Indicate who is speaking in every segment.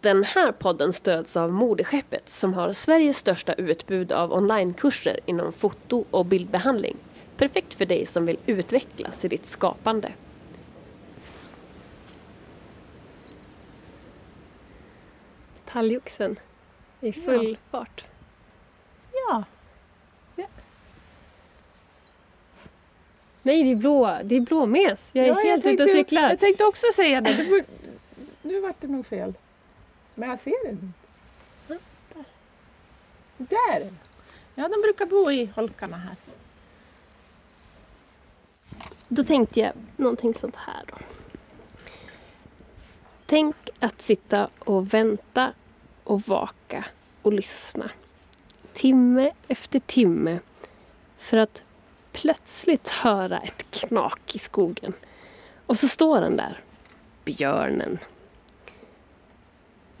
Speaker 1: Den här podden stöds av Modeskeppet som har Sveriges största utbud av onlinekurser inom foto och bildbehandling. Perfekt för dig som vill utvecklas i ditt skapande. Talgoxen i full ja. fart.
Speaker 2: Ja.
Speaker 1: ja. Nej, det är, blå, det är blåmes. Jag är ja, helt ute och cyklar.
Speaker 2: Jag tänkte också säga det. det nu vart det nog fel. Men jag ser den inte. Där! Ja, de brukar bo i holkarna här.
Speaker 1: Då tänkte jag någonting sånt här då. Tänk att sitta och vänta och vaka och lyssna. Timme efter timme. För att plötsligt höra ett knak i skogen. Och så står den där, björnen.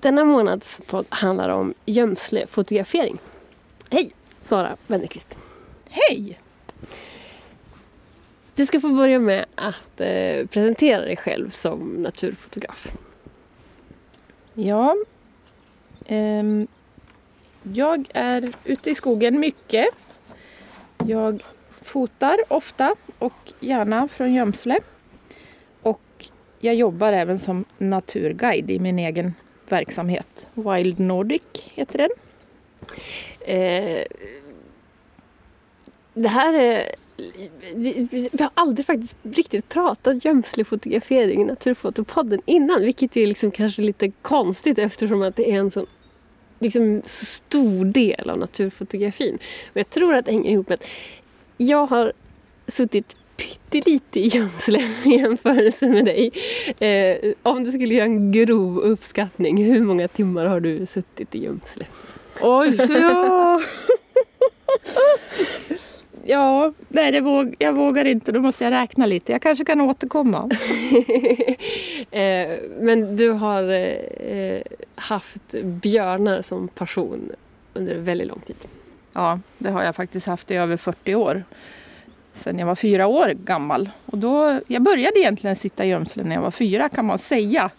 Speaker 1: Denna månads podd handlar om gömslefotografering. Hej! Sara Wennerqvist.
Speaker 2: Hej!
Speaker 1: Du ska få börja med att eh, presentera dig själv som naturfotograf.
Speaker 2: Ja, eh, jag är ute i skogen mycket. Jag fotar ofta och gärna från gömsle. Och jag jobbar även som naturguide i min egen verksamhet. Wild Nordic heter den. Eh,
Speaker 1: det här är vi har aldrig faktiskt riktigt pratat gömslefotografering i Naturfotopodden innan. Vilket är liksom kanske lite konstigt eftersom att det är en så liksom, stor del av naturfotografin. Och jag tror att det hänger ihop med att jag har suttit pyttelite i gömsle i jämförelse med dig. Eh, om du skulle göra en grov uppskattning, hur många timmar har du suttit i gömsle?
Speaker 2: Oj, ja! ja, nej, det våg, jag vågar inte. Då måste jag räkna lite. Jag kanske kan återkomma.
Speaker 1: eh, men du har eh, haft björnar som passion under väldigt lång tid.
Speaker 2: Ja, det har jag faktiskt haft i över 40 år. Sen jag var fyra år gammal. Och då, jag började egentligen sitta i gömsle när jag var fyra kan man säga.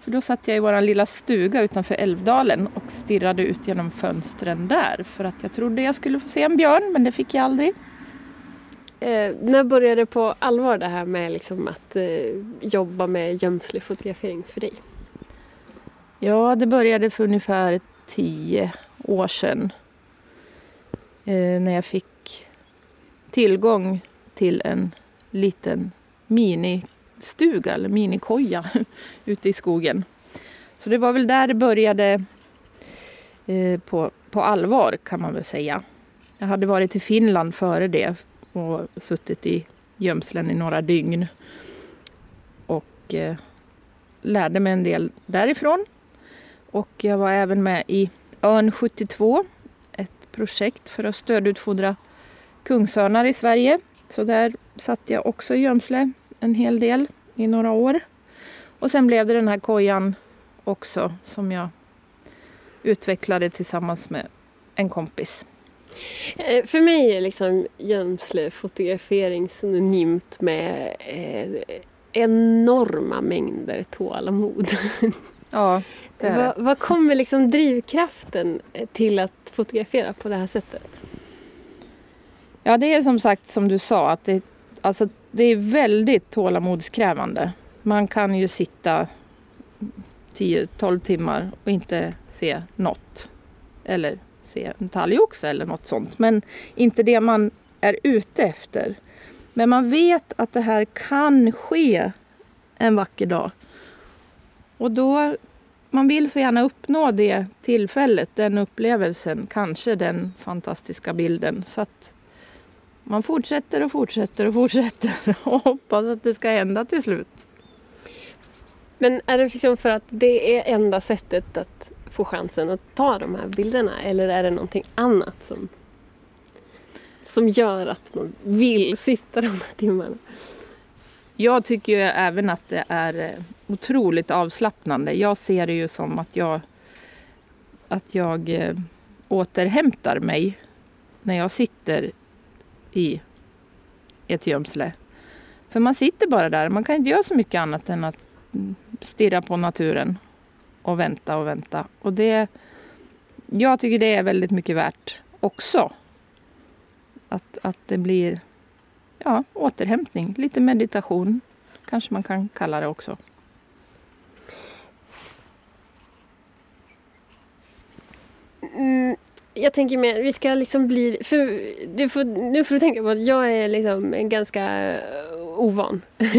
Speaker 2: För då satt jag i vår lilla stuga utanför Älvdalen och stirrade ut genom fönstren där. För att jag trodde jag skulle få se en björn, men det fick jag aldrig.
Speaker 1: Eh, när började det på allvar det här med liksom att eh, jobba med gömslefotografering för dig?
Speaker 2: Ja, det började för ungefär tio år sedan. Eh, när jag fick tillgång till en liten ministuga eller minikoja ute i skogen. Så det var väl där det började eh, på, på allvar kan man väl säga. Jag hade varit i Finland före det och suttit i gömslen i några dygn. Och eh, lärde mig en del därifrån. Och jag var även med i Örn 72 ett projekt för att stödutfodra kungsörnar i Sverige. Så där satt jag också i gömsle en hel del i några år. Och sen blev det den här kojan också som jag utvecklade tillsammans med en kompis.
Speaker 1: Eh, för mig är liksom gömslefotografering synonymt med eh, enorma mängder tålamod.
Speaker 2: Ja,
Speaker 1: vad, vad kommer liksom drivkraften till att fotografera på det här sättet?
Speaker 2: Ja, det är som sagt som du sa att det, alltså, det är väldigt tålamodskrävande. Man kan ju sitta 10-12 timmar och inte se något. Eller se en talgoxe eller något sånt. Men inte det man är ute efter. Men man vet att det här kan ske en vacker dag. Och då man vill så gärna uppnå det tillfället, den upplevelsen, kanske den fantastiska bilden. Så att man fortsätter och fortsätter och fortsätter och hoppas att det ska hända till slut.
Speaker 1: Men är det liksom för att det är enda sättet att få chansen att ta de här bilderna eller är det någonting annat som, som gör att man vill sitta de här timmarna?
Speaker 2: Jag tycker ju även att det är eh, otroligt avslappnande. Jag ser det ju som att jag, att jag eh, återhämtar mig när jag sitter i ett gömsle. För man sitter bara där. Man kan inte göra så mycket annat än att stirra på naturen. och vänta och vänta. Och det, jag tycker det är väldigt mycket värt också. Att, att det blir ja, återhämtning, lite meditation kanske man kan kalla det också.
Speaker 1: Mm, jag tänker mer, vi ska liksom bli... För du får, nu får du tänka på att jag är liksom en ganska eh, ovan ovan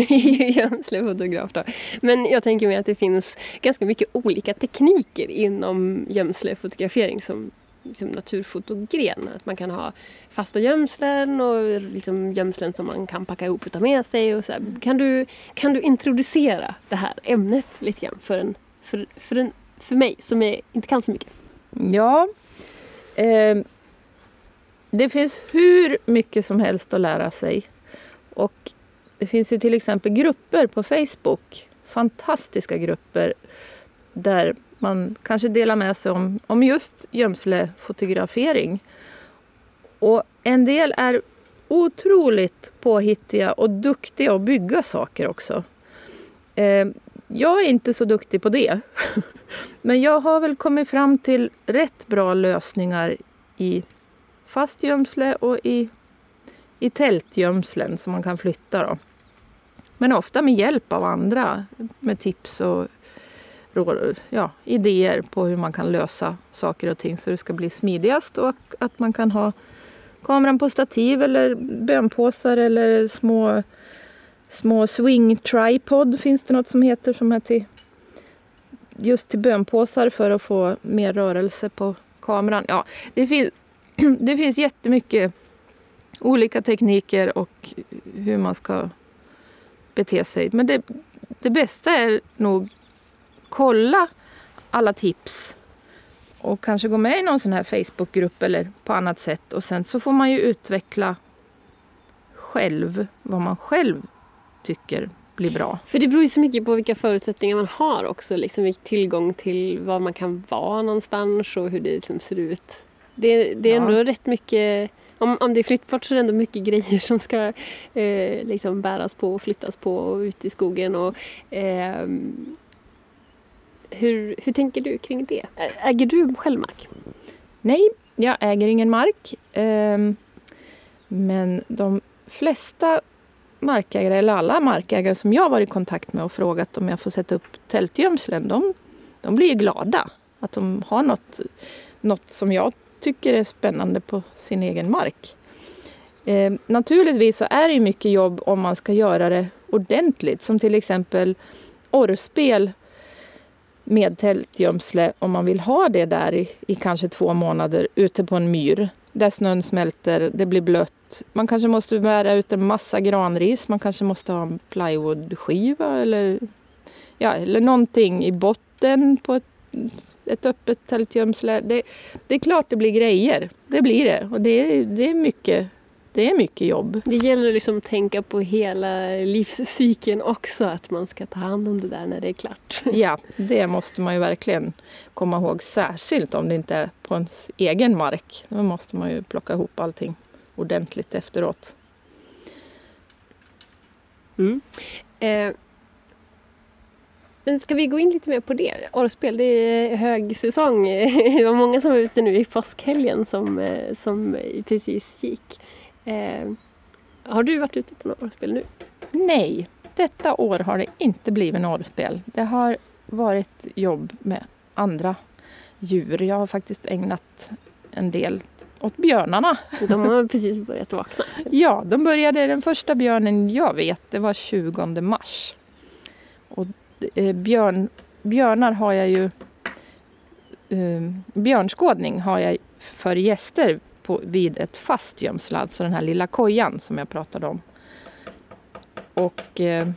Speaker 1: gömslefotograf. Då. Men jag tänker mig att det finns ganska mycket olika tekniker inom gömslefotografering som liksom naturfotogren. Att man kan ha fasta gömslen och liksom gömslen som man kan packa ihop och ta med sig. Och så här. Kan, du, kan du introducera det här ämnet lite grann för, en, för, för, en, för mig som är, inte kan så mycket?
Speaker 2: Ja. Eh, det finns hur mycket som helst att lära sig. Och det finns ju till exempel grupper på Facebook. Fantastiska grupper där man kanske delar med sig om, om just gömslefotografering. Och en del är otroligt påhittiga och duktiga att bygga saker också. Eh, jag är inte så duktig på det. Men jag har väl kommit fram till rätt bra lösningar i fast gömsle och i, i tältgömslen som man kan flytta. Då. Men ofta med hjälp av andra med tips och ja, idéer på hur man kan lösa saker och ting så det ska bli smidigast och att man kan ha kameran på stativ eller bönpåsar eller små, små swing tripod finns det något som heter som är till just till bönpåsar för att få mer rörelse på kameran. Ja, det finns, det finns jättemycket olika tekniker och hur man ska bete sig. Men det, det bästa är nog kolla alla tips och kanske gå med i någon sån här Facebookgrupp eller på annat sätt. Och sen så får man ju utveckla själv vad man själv tycker blir bra.
Speaker 1: För det beror ju så mycket på vilka förutsättningar man har också. Liksom tillgång till var man kan vara någonstans och hur det liksom ser ut. Det, det är ja. ändå rätt mycket om, om det är flyttbart så är det ändå mycket grejer som ska eh, liksom bäras på och flyttas på och ut i skogen. Och, eh, hur, hur tänker du kring det? Äger du själv mark?
Speaker 2: Nej, jag äger ingen mark. Ehm, men de flesta markägare, eller alla markägare som jag varit i kontakt med och frågat om jag får sätta upp tältgömslen, de, de blir glada. Att de har något, något som jag tycker är spännande på sin egen mark. Eh, naturligtvis så är det mycket jobb om man ska göra det ordentligt. Som till exempel orrspel med tältgömsle om man vill ha det där i, i kanske två månader ute på en myr där snön smälter, det blir blött. Man kanske måste bära ut en massa granris, man kanske måste ha en plywoodskiva eller, ja, eller någonting i botten på ett, ett öppet tältgömsle. Det, det är klart det blir grejer, det blir det. Och det, det är mycket det är mycket jobb.
Speaker 1: Det gäller liksom att tänka på hela livscykeln också, att man ska ta hand om det där när det är klart.
Speaker 2: Ja, det måste man ju verkligen komma ihåg, särskilt om det inte är på ens egen mark. Då måste man ju plocka ihop allting ordentligt efteråt.
Speaker 1: Mm. Eh, men ska vi gå in lite mer på det? Orrspel, det är högsäsong. Det var många som var ute nu i påskhelgen som, eh, som precis gick. Eh, har du varit ute på norrspel nu?
Speaker 2: Nej, detta år har det inte blivit norrspel. Det har varit jobb med andra djur. Jag har faktiskt ägnat en del åt björnarna.
Speaker 1: De har precis börjat vakna.
Speaker 2: ja, de började, den första björnen jag vet, det var 20 mars. Och eh, björn, björnar har jag ju eh, björnskådning har jag för gäster på, vid ett fast gömsle, alltså den här lilla kojan som jag pratade om. Och eh,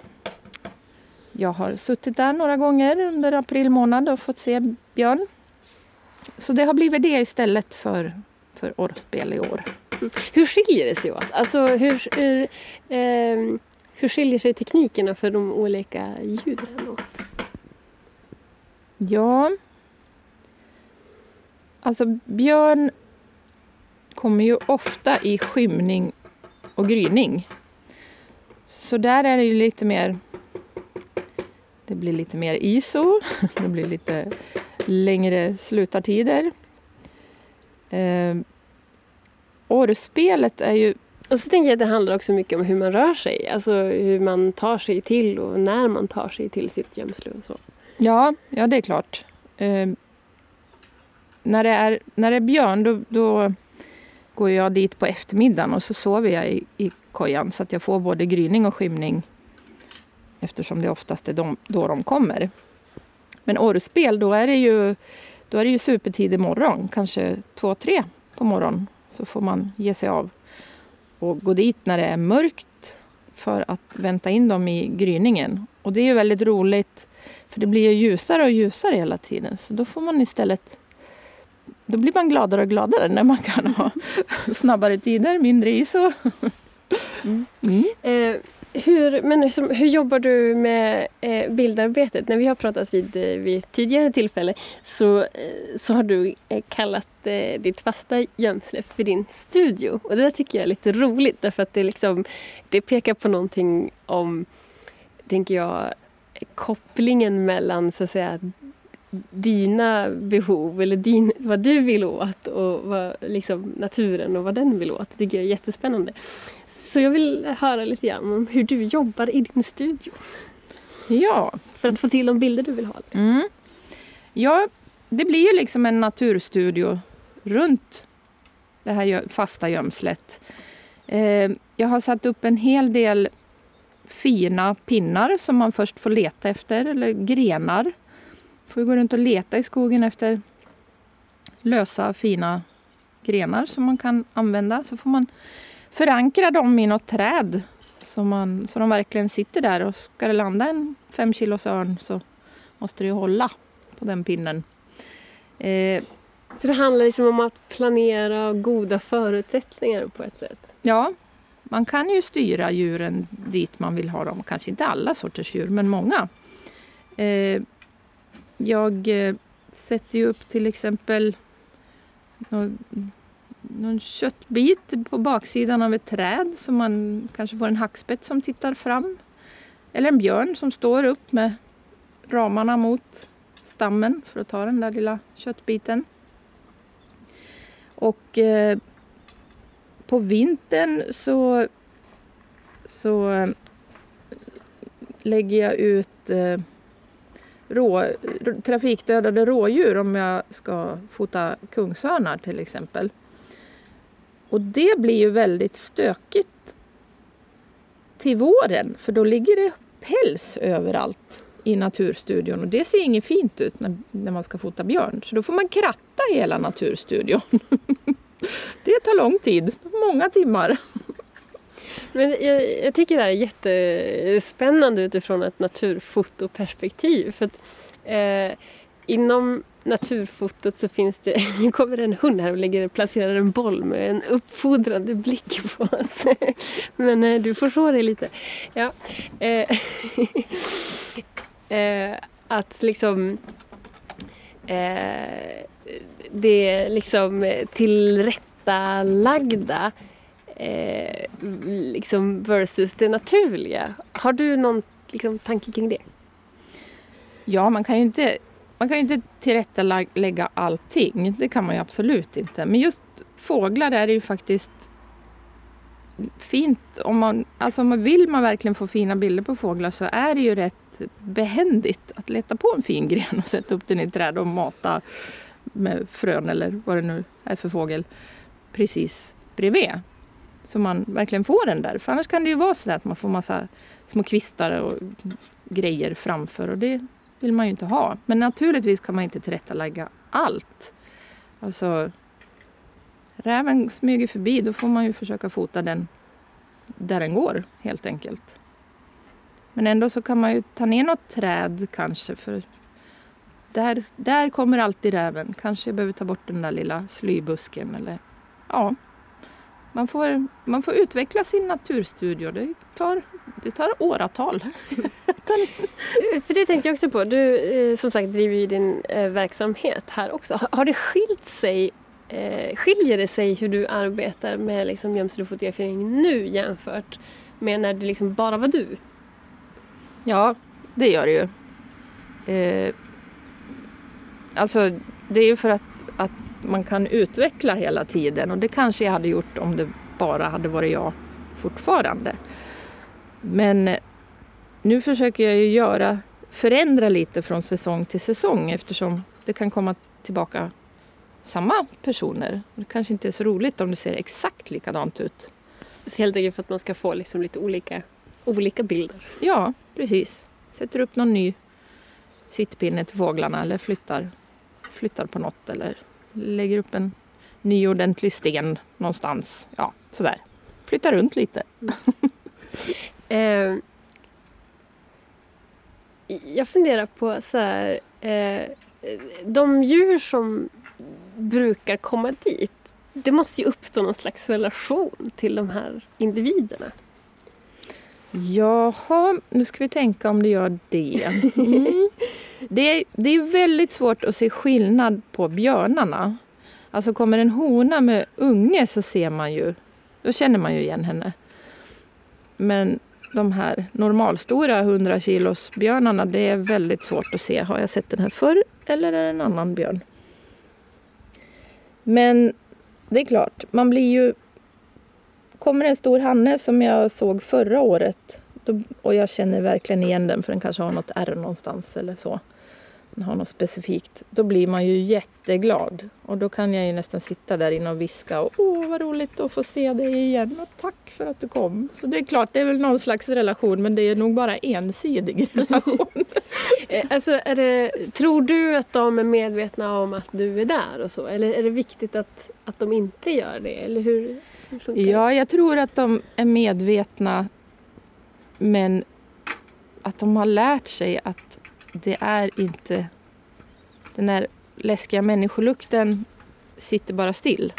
Speaker 2: jag har suttit där några gånger under april månad och fått se björn. Så det har blivit det istället för, för orrspel i år.
Speaker 1: Hur skiljer det sig åt? Alltså hur, hur, eh, hur skiljer sig teknikerna för de olika djuren åt?
Speaker 2: Ja, alltså björn kommer ju ofta i skymning och gryning. Så där är det ju lite mer Det blir lite mer ISO, det blir lite längre slutartider. Eh, orrspelet är ju
Speaker 1: och så tänker jag att det handlar också mycket om hur man rör sig. Alltså hur man tar sig till och när man tar sig till sitt gömsle och så.
Speaker 2: Ja, ja det är klart. Eh, när, det är, när det är björn då, då går jag dit på eftermiddagen och så sover jag i, i kojan så att jag får både gryning och skymning eftersom det oftast är de, då de kommer. Men orrspel, då är det ju, då är det ju supertidig morgon, kanske två, tre på morgonen. Så får man ge sig av och gå dit när det är mörkt för att vänta in dem i gryningen. Och det är ju väldigt roligt för det blir ju ljusare och ljusare hela tiden. Så då får man istället då blir man gladare och gladare när man kan ha snabbare tider, mindre ISO.
Speaker 1: Mm. Mm. Eh, hur, men liksom, hur jobbar du med eh, bildarbetet? När vi har pratat vid, eh, vid tidigare tillfälle så, eh, så har du eh, kallat eh, ditt fasta gömsle för din studio. Och det där tycker jag är lite roligt därför att det, liksom, det pekar på någonting om, tänker jag, kopplingen mellan så att säga dina behov eller din, vad du vill åt och vad, liksom, naturen och vad den vill åt. Det tycker jag är jättespännande. Så jag vill höra lite grann om hur du jobbar i din studio.
Speaker 2: Ja.
Speaker 1: För att få till de bilder du vill ha.
Speaker 2: Mm. Ja, det blir ju liksom en naturstudio runt det här fasta gömslet. Eh, jag har satt upp en hel del fina pinnar som man först får leta efter, eller grenar. Får gå runt och leta i skogen efter lösa fina grenar som man kan använda. Så får man förankra dem i något träd så, man, så de verkligen sitter där. Och ska det landa en fem kilos örn så måste det ju hålla på den pinnen.
Speaker 1: Eh, så det handlar liksom om att planera goda förutsättningar på ett sätt?
Speaker 2: Ja, man kan ju styra djuren dit man vill ha dem. Kanske inte alla sorters djur, men många. Eh, jag eh, sätter ju upp till exempel någon köttbit på baksidan av ett träd så man kanske får en hackspett som tittar fram. Eller en björn som står upp med ramarna mot stammen för att ta den där lilla köttbiten. Och eh, på vintern så, så eh, lägger jag ut eh, rå, trafikdödade rådjur om jag ska fota kungsörnar till exempel. Och det blir ju väldigt stökigt till våren för då ligger det päls överallt i naturstudion och det ser inget fint ut när, när man ska fota björn. Så då får man kratta hela naturstudion. det tar lång tid, många timmar.
Speaker 1: Men jag, jag, tycker det här är jättespännande utifrån ett naturfotoperspektiv. För att, eh, inom naturfotot så finns det, nu kommer en hund här och lägger, placerar en boll med en uppfordrande blick på oss. Men eh, du får så dig lite. Ja. Eh, eh, att liksom eh, det liksom tillrättalagda eh, liksom versus det naturliga. Har du någon liksom, tanke kring det?
Speaker 2: Ja, man kan ju inte man kan ju inte tillrättalägga allting. Det kan man ju absolut inte. Men just fåglar är det ju faktiskt fint. Om man, alltså om man vill man verkligen få fina bilder på fåglar så är det ju rätt behändigt att leta på en fin gren och sätta upp den i ett träd och mata med frön eller vad det nu är för fågel precis bredvid. Så man verkligen får den där. För annars kan det ju vara så att man får massa små kvistar och grejer framför och det vill man ju inte ha. Men naturligtvis kan man inte tillrättalägga allt. Alltså, räven smyger förbi, då får man ju försöka fota den där den går helt enkelt. Men ändå så kan man ju ta ner något träd kanske för där, där kommer alltid räven. Kanske jag behöver ta bort den där lilla slybusken eller ja, man får, man får utveckla sin naturstudio. Det tar, det tar åratal.
Speaker 1: För det tänkte jag också på. Du eh, som sagt driver ju din eh, verksamhet här också. Har det skilt sig eh, Skiljer det sig hur du arbetar med liksom gömselfotografering nu jämfört med när det liksom bara var du?
Speaker 2: Ja, det gör det ju. Eh, alltså det är ju för att, att man kan utveckla hela tiden och det kanske jag hade gjort om det bara hade varit jag fortfarande. Men nu försöker jag ju göra, förändra lite från säsong till säsong eftersom det kan komma tillbaka samma personer. Det kanske inte är så roligt om det ser exakt likadant ut.
Speaker 1: Helt enkelt för att man ska få liksom lite olika, olika bilder.
Speaker 2: Ja, precis. Sätter upp någon ny sittpinne till fåglarna eller flyttar, flyttar på något eller lägger upp en ny ordentlig sten någonstans. Ja, sådär. Flyttar runt lite.
Speaker 1: Eh, jag funderar på så här, eh, de djur som brukar komma dit. Det måste ju uppstå någon slags relation till de här individerna.
Speaker 2: Jaha, nu ska vi tänka om det gör det. Mm. Det, är, det är väldigt svårt att se skillnad på björnarna. Alltså kommer en hona med unge så ser man ju, då känner man ju igen henne. Men de här normalstora 100 kilos björnarna, det är väldigt svårt att se. Har jag sett den här förr eller är det en annan björn? Men det är klart, man blir ju... Kommer en stor hanne som jag såg förra året då, och jag känner verkligen igen den för den kanske har något ärr någonstans eller så. Den har något specifikt. Då blir man ju jätteglad. Och då kan jag ju nästan sitta där inne och viska och åh vad roligt att få se dig igen och tack för att du kom. Så det är klart, det är väl någon slags relation men det är nog bara ensidig relation.
Speaker 1: Eh, alltså, är det, tror du att de är medvetna om att du är där och så? Eller är det viktigt att, att de inte gör det? Eller hur?
Speaker 2: Ja, jag tror att de är medvetna men att de har lärt sig att det är inte... Den där läskiga människolukten sitter bara still.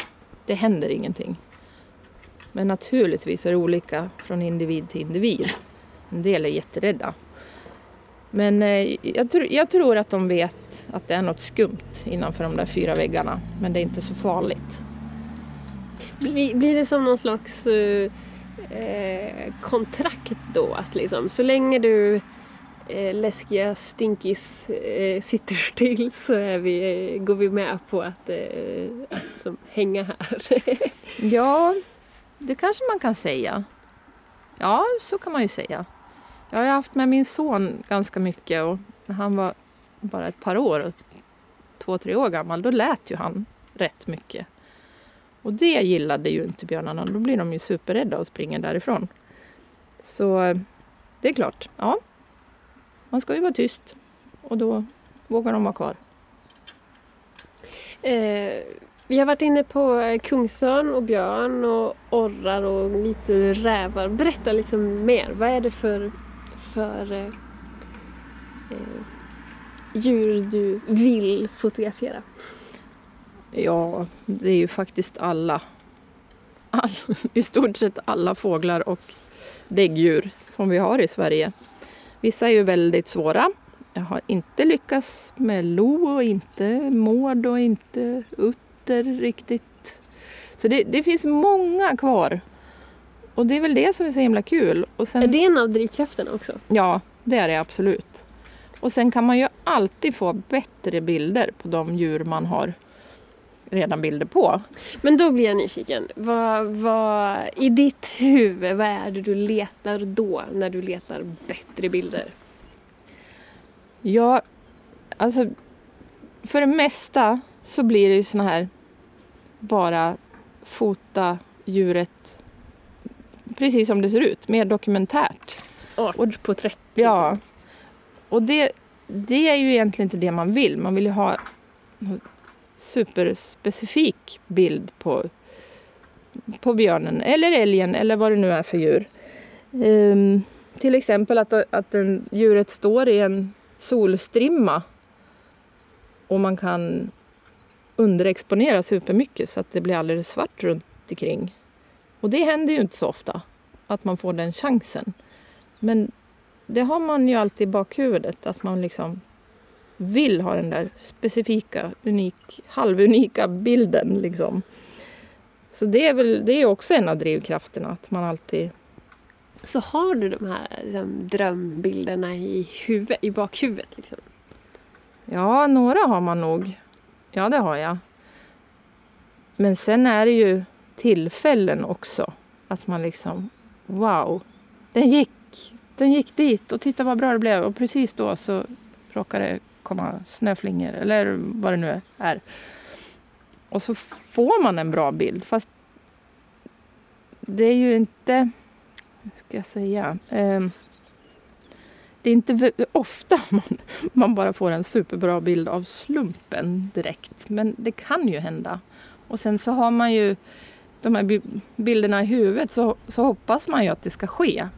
Speaker 2: Det händer ingenting. Men naturligtvis är det olika från individ till individ. En del är jätterädda. Men eh, jag, tr- jag tror att de vet att det är något skumt innanför de där fyra väggarna. Men det är inte så farligt.
Speaker 1: Blir, blir det som någon slags uh eh, kontrakt då? Att liksom, så länge du eh, läskiga stinkis eh, sitter still så är vi, eh, går vi med på att, eh, att som, hänga här.
Speaker 2: Ja, det kanske man kan säga. Ja, så kan man ju säga. Jag har haft med min son ganska mycket och när han var bara ett par år, två, tre år gammal, då lät ju han rätt mycket. Och det gillade ju inte björnarna. Då blir de ju superrädda och springer därifrån. Så eh, det är klart, ja. Man ska ju vara tyst och då vågar de vara kvar.
Speaker 1: Eh, vi har varit inne på eh, kungsörn och björn och orrar och lite rävar. Berätta liksom mer. Vad är det för, för eh, eh djur du vill fotografera?
Speaker 2: Ja, det är ju faktiskt alla. All, I stort sett alla fåglar och däggdjur som vi har i Sverige. Vissa är ju väldigt svåra. Jag har inte lyckats med lo och inte mård och inte utter riktigt. Så det, det finns många kvar. Och det är väl det som är så himla kul. Och sen,
Speaker 1: Är det en av drivkrafterna också?
Speaker 2: Ja, det är det absolut. Och sen kan man ju alltid få bättre bilder på de djur man har redan bilder på.
Speaker 1: Men då blir jag nyfiken. Vad, vad, I ditt huvud, vad är det du letar då när du letar bättre bilder?
Speaker 2: Ja, alltså för det mesta så blir det ju såna här bara fota djuret precis som det ser ut, mer dokumentärt.
Speaker 1: Artporträtt.
Speaker 2: Ja.
Speaker 1: Liksom.
Speaker 2: Och det, det är ju egentligen inte det man vill. Man vill ju ha superspecifik bild på, på björnen eller älgen eller vad det nu är för djur. Um, till exempel att, att en, djuret står i en solstrimma och man kan underexponera supermycket så att det blir alldeles svart runt omkring. Och det händer ju inte så ofta att man får den chansen. Men det har man ju alltid i bakhuvudet att man liksom vill ha den där specifika, unik, halvunika bilden liksom. Så det är väl det är också en av drivkrafterna att man alltid
Speaker 1: Så har du de här liksom, drömbilderna i, huvud, i bakhuvudet? Liksom.
Speaker 2: Ja, några har man nog. Ja, det har jag. Men sen är det ju tillfällen också. Att man liksom, wow, den gick, den gick dit och titta vad bra det blev. Och precis då så råkade det komma snöflingor eller vad det nu är. Och så får man en bra bild. Fast det är ju inte, hur ska jag säga, eh, det är inte ofta man, man bara får en superbra bild av slumpen direkt. Men det kan ju hända. Och sen så har man ju de här bilderna i huvudet så, så hoppas man ju att det ska ske.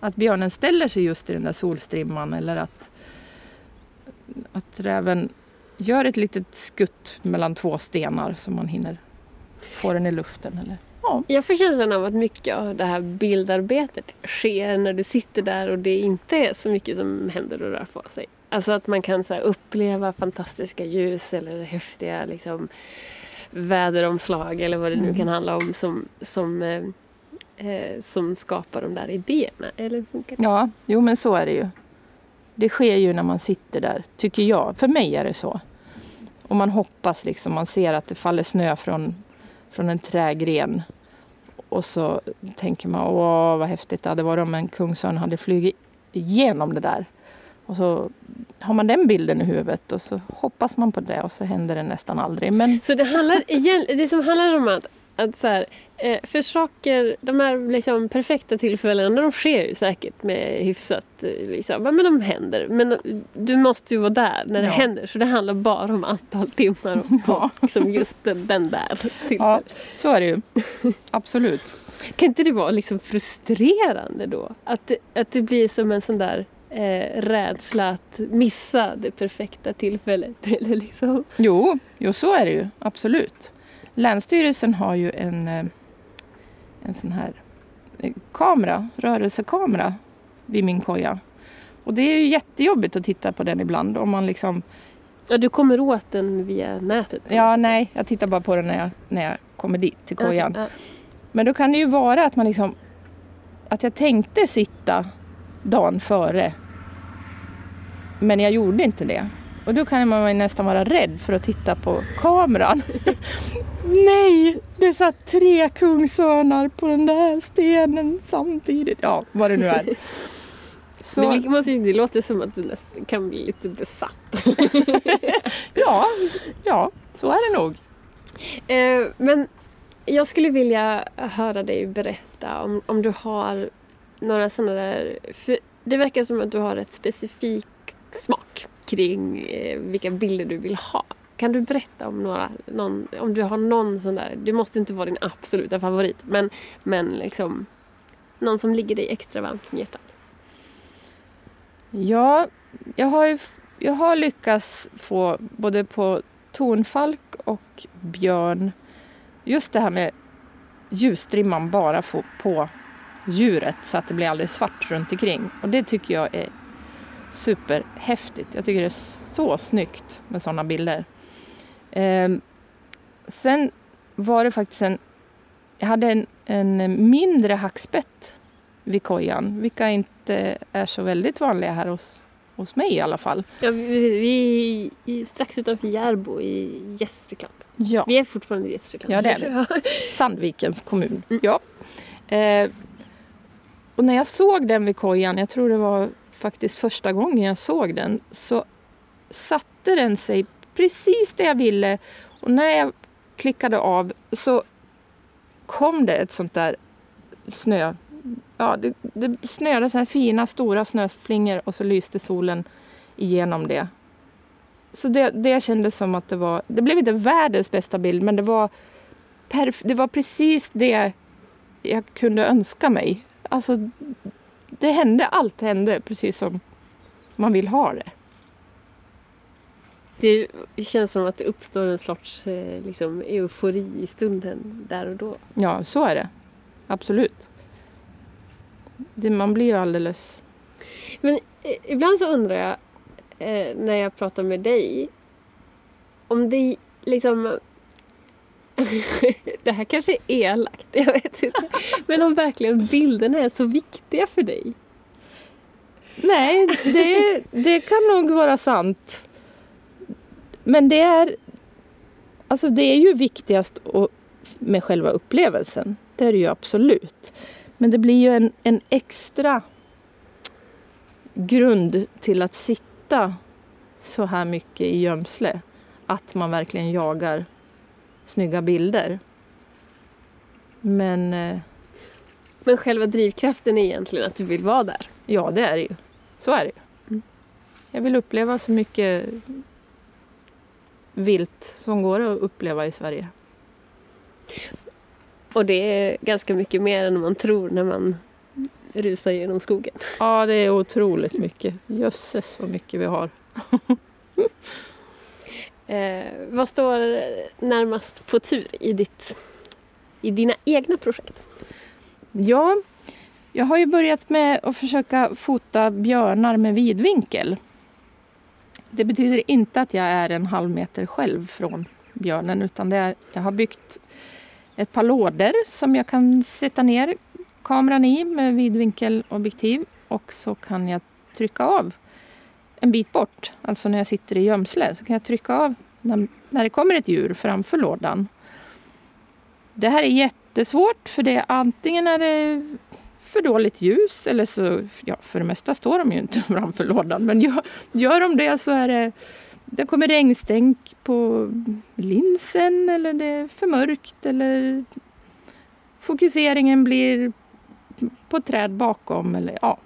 Speaker 2: Att björnen ställer sig just i den där solstrimman eller att, att räven gör ett litet skutt mellan två stenar så man hinner få den i luften. Eller,
Speaker 1: ja. Jag får känslan av att mycket av det här bildarbetet sker när du sitter där och det inte är så mycket som händer och rör på sig. Alltså att man kan så uppleva fantastiska ljus eller häftiga liksom, väderomslag eller vad det nu mm. kan handla om som, som, eh, eh, som skapar de där idéerna. Eller funkar det?
Speaker 2: Ja, jo men så är det ju. Det sker ju när man sitter där, tycker jag. För mig är det så. Och man hoppas liksom, man ser att det faller snö från, från en trägren. Och så tänker man, åh vad häftigt det hade varit om en kungsörn hade flugit igenom det där. Och så har man den bilden i huvudet och så hoppas man på det och så händer det nästan aldrig. Men...
Speaker 1: Så det, handlar, det som handlar om att, att så här, eh, för saker, de här liksom perfekta tillfällena de sker ju säkert med hyfsat, eh, liksom, men de händer. Men du måste ju vara där när det ja. händer så det handlar bara om antal timmar och ja. liksom just den, den där tillfället. Ja,
Speaker 2: så är det ju. Absolut.
Speaker 1: Kan inte det vara liksom frustrerande då? Att det, att det blir som en sån där eh, rädsla att missa det perfekta tillfället. Eller liksom.
Speaker 2: jo, jo, så är det ju. Absolut. Länsstyrelsen har ju en, eh, en sån här eh, kamera, rörelsekamera vid min koja. Och det är ju jättejobbigt att titta på den ibland om man liksom
Speaker 1: Ja, du kommer åt den via nätet?
Speaker 2: Ja, nej, jag tittar bara på den när jag, när jag kommer dit till kojan. Okay, ja. Men då kan det ju vara att man liksom att jag tänkte sitta dagen före men jag gjorde inte det. Och då kan man nästan vara rädd för att titta på kameran. Nej, det satt tre kungsörnar på den där stenen samtidigt. Ja, vad det nu är.
Speaker 1: Så... Det, måste, det låter som att du kan bli lite besatt.
Speaker 2: ja, ja, så är det nog.
Speaker 1: Eh, men jag skulle vilja höra dig berätta om, om du har några sådana där... Det verkar som att du har ett specifikt smak kring eh, vilka bilder du vill ha. Kan du berätta om några, någon, om du har någon sån där, det måste inte vara din absoluta favorit, men, men liksom någon som ligger dig extra varmt om hjärtat?
Speaker 2: Ja, jag har, ju, jag har lyckats få både på tonfalk och björn, just det här med ljusstrimman bara få på djuret så att det blir alldeles svart runt omkring. Och det tycker jag är superhäftigt. Jag tycker det är så snyggt med sådana bilder. Eh, sen var det faktiskt en... Jag hade en, en mindre hackspett vid kojan, vilka inte är så väldigt vanliga här hos, hos mig i alla fall.
Speaker 1: Ja, vi, vi är strax utanför Järbo i Gästrikland. Ja. Vi är fortfarande i Gästrikland.
Speaker 2: Ja, det är det. Sandvikens kommun. Mm. Ja. Eh, och när jag såg den vid kojan, jag tror det var faktiskt första gången jag såg den så satte den sig precis där jag ville och när jag klickade av så kom det ett sånt där snö. Ja, det, det snöade så här fina stora snöflingor och så lyste solen igenom det. Så det, det kändes som att det var, det blev inte världens bästa bild men det var, perf, det var precis det jag kunde önska mig. Alltså det hände, allt hände precis som man vill ha det.
Speaker 1: Det känns som att det uppstår en sorts eh, liksom, eufori i stunden där och då.
Speaker 2: Ja, så är det. Absolut. Det, man blir ju alldeles...
Speaker 1: Men eh, ibland så undrar jag eh, när jag pratar med dig om det liksom det här kanske är elakt, jag vet inte. Men om verkligen bilderna är så viktiga för dig?
Speaker 2: Nej, det, det kan nog vara sant. Men det är, alltså det är ju viktigast och, med själva upplevelsen. Det är det ju absolut. Men det blir ju en, en extra grund till att sitta så här mycket i gömsle. Att man verkligen jagar snygga bilder. Men eh,
Speaker 1: Men själva drivkraften är egentligen att du vill vara där.
Speaker 2: ja, det är det ju. Så är det ju.
Speaker 1: Mm.
Speaker 2: Jag vill uppleva så mycket vilt som går att uppleva i Sverige.
Speaker 1: Och det är ganska mycket mer än man tror när man rusar genom skogen.
Speaker 2: Ja, det är otroligt mycket. Jösses vad mycket vi har.
Speaker 1: Eh, vad står närmast på tur i, ditt, i dina egna projekt?
Speaker 2: Ja, jag har ju börjat med att försöka fota björnar med vidvinkel. Det betyder inte att jag är en halv meter själv från björnen utan det är, jag har byggt ett par lådor som jag kan sätta ner kameran i med vidvinkelobjektiv och så kan jag trycka av en bit bort, alltså när jag sitter i gömsle, så kan jag trycka av när, när det kommer ett djur framför lådan. Det här är jättesvårt för det är antingen är det för dåligt ljus eller så, ja för det mesta står de ju inte framför lådan men gör, gör de det så är det det kommer regnstänk på linsen eller det är för mörkt eller fokuseringen blir på träd bakom eller ja.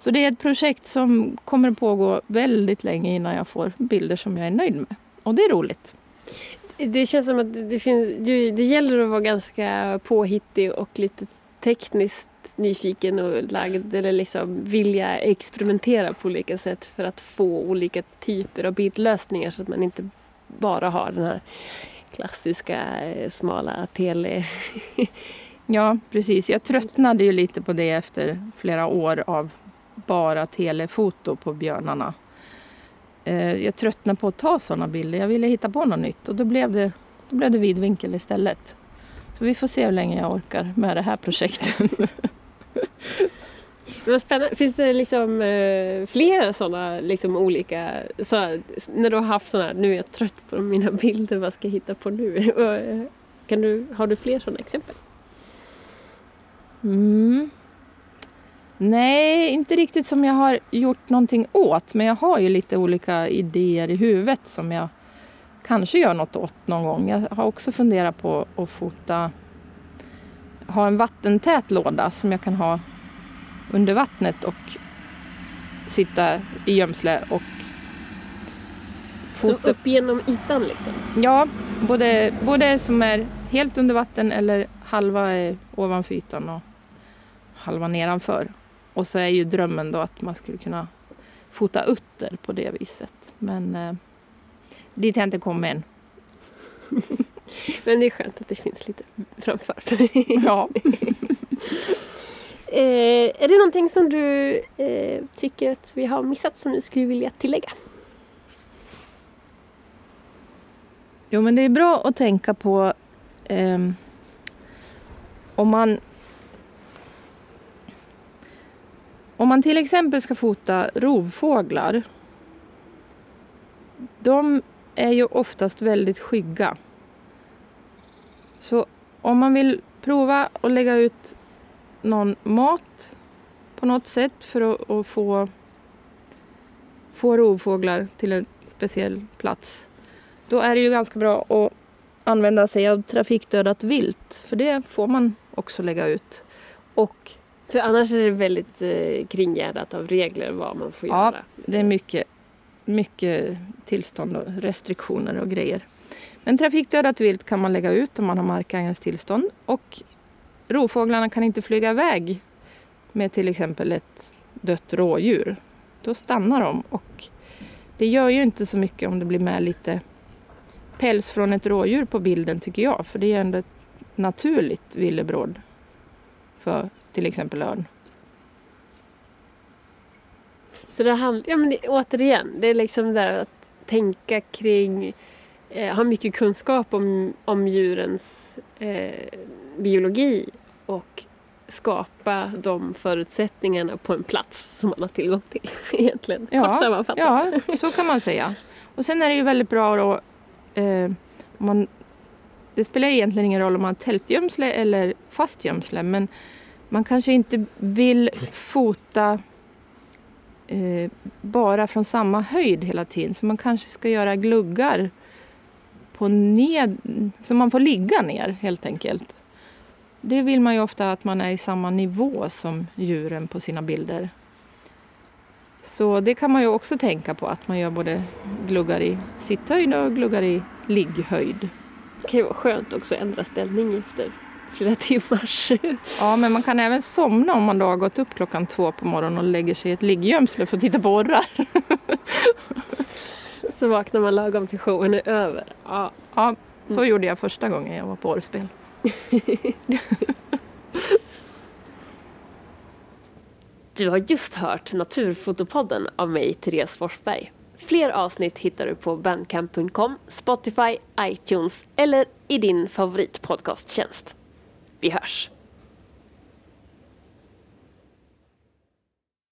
Speaker 2: Så det är ett projekt som kommer pågå väldigt länge innan jag får bilder som jag är nöjd med. Och det är roligt.
Speaker 1: Det känns som att det, finns, det gäller att vara ganska påhittig och lite tekniskt nyfiken och lagd eller liksom vilja experimentera på olika sätt för att få olika typer av bildlösningar så att man inte bara har den här klassiska eh, smala tele...
Speaker 2: Ja, precis. Jag tröttnade ju lite på det efter flera år av bara telefoto på björnarna. Eh, Jag tröttnade på att ta sådana bilder. Jag ville hitta på något nytt och då blev det, då blev det vidvinkel istället. Så vi får se hur länge jag orkar med det här projektet.
Speaker 1: Finns det liksom eh, flera sådana liksom olika... Så, när du har haft sådana här, nu är jag trött på mina bilder, vad ska jag hitta på nu? Eh, kan du, har du fler sådana exempel?
Speaker 2: Mm. Nej, inte riktigt som jag har gjort någonting åt. Men jag har ju lite olika idéer i huvudet som jag kanske gör något åt någon gång. Jag har också funderat på att fota, ha en vattentät låda som jag kan ha under vattnet och sitta i gömsle och
Speaker 1: Så
Speaker 2: fota
Speaker 1: upp genom ytan liksom?
Speaker 2: Ja, både, både som är helt under vatten eller halva är ovanför ytan och halva nedanför. Och så är ju drömmen då att man skulle kunna fota utter på det viset. Men eh, dit har jag inte kommit än.
Speaker 1: Men det är skönt att det finns lite framför.
Speaker 2: Ja.
Speaker 1: eh, är det någonting som du eh, tycker att vi har missat som du skulle vilja tillägga?
Speaker 2: Jo, men det är bra att tänka på ehm, om man om man till exempel ska fota rovfåglar. De är ju oftast väldigt skygga. Så om man vill prova att lägga ut någon mat på något sätt för att, att få, få rovfåglar till en speciell plats då är det ju ganska bra att använda sig av trafikdödat vilt. För det får man också lägga ut. Och
Speaker 1: för annars är det väldigt eh, kringgärdat av regler vad man får
Speaker 2: Ja,
Speaker 1: göra.
Speaker 2: det är mycket, mycket tillstånd och restriktioner och grejer. Men trafikdödat vilt kan man lägga ut om man har markägarens tillstånd. Och rovfåglarna kan inte flyga iväg med till exempel ett dött rådjur. Då stannar de och det gör ju inte så mycket om det blir med lite päls från ett rådjur på bilden tycker jag. För det är ändå ett naturligt villebråd för till exempel örn.
Speaker 1: Så det handlar, ja men det, återigen, det är liksom där att tänka kring, eh, ha mycket kunskap om, om djurens eh, biologi och skapa de förutsättningarna på en plats som man har tillgång till egentligen. Kort sammanfattat.
Speaker 2: Ja, så kan man säga. Och Och sen är det ju väldigt bra då, eh, om man, det spelar egentligen ingen roll om man har tältgömsle eller fast gömsle men man kanske inte vill fota eh, bara från samma höjd hela tiden så man kanske ska göra gluggar på ned, så man får ligga ner helt enkelt. Det vill man ju ofta att man är i samma nivå som djuren på sina bilder. Så det kan man ju också tänka på att man gör både gluggar i sitthöjd och gluggar i ligghöjd.
Speaker 1: Det kan ju vara skönt också att ändra ställning efter flera timmars...
Speaker 2: Ja, men man kan även somna om man då har gått upp klockan två på morgonen och lägger sig i ett liggömsle för att titta på orrar.
Speaker 1: Så vaknar man lagom till showen är över. Ja.
Speaker 2: Ja, så gjorde jag första gången jag var på orrspel.
Speaker 1: Du har just hört Naturfotopodden av mig, Therese Forsberg. Fler avsnitt hittar du på bandcamp.com, Spotify, iTunes eller i din favoritpodcasttjänst. Vi hörs!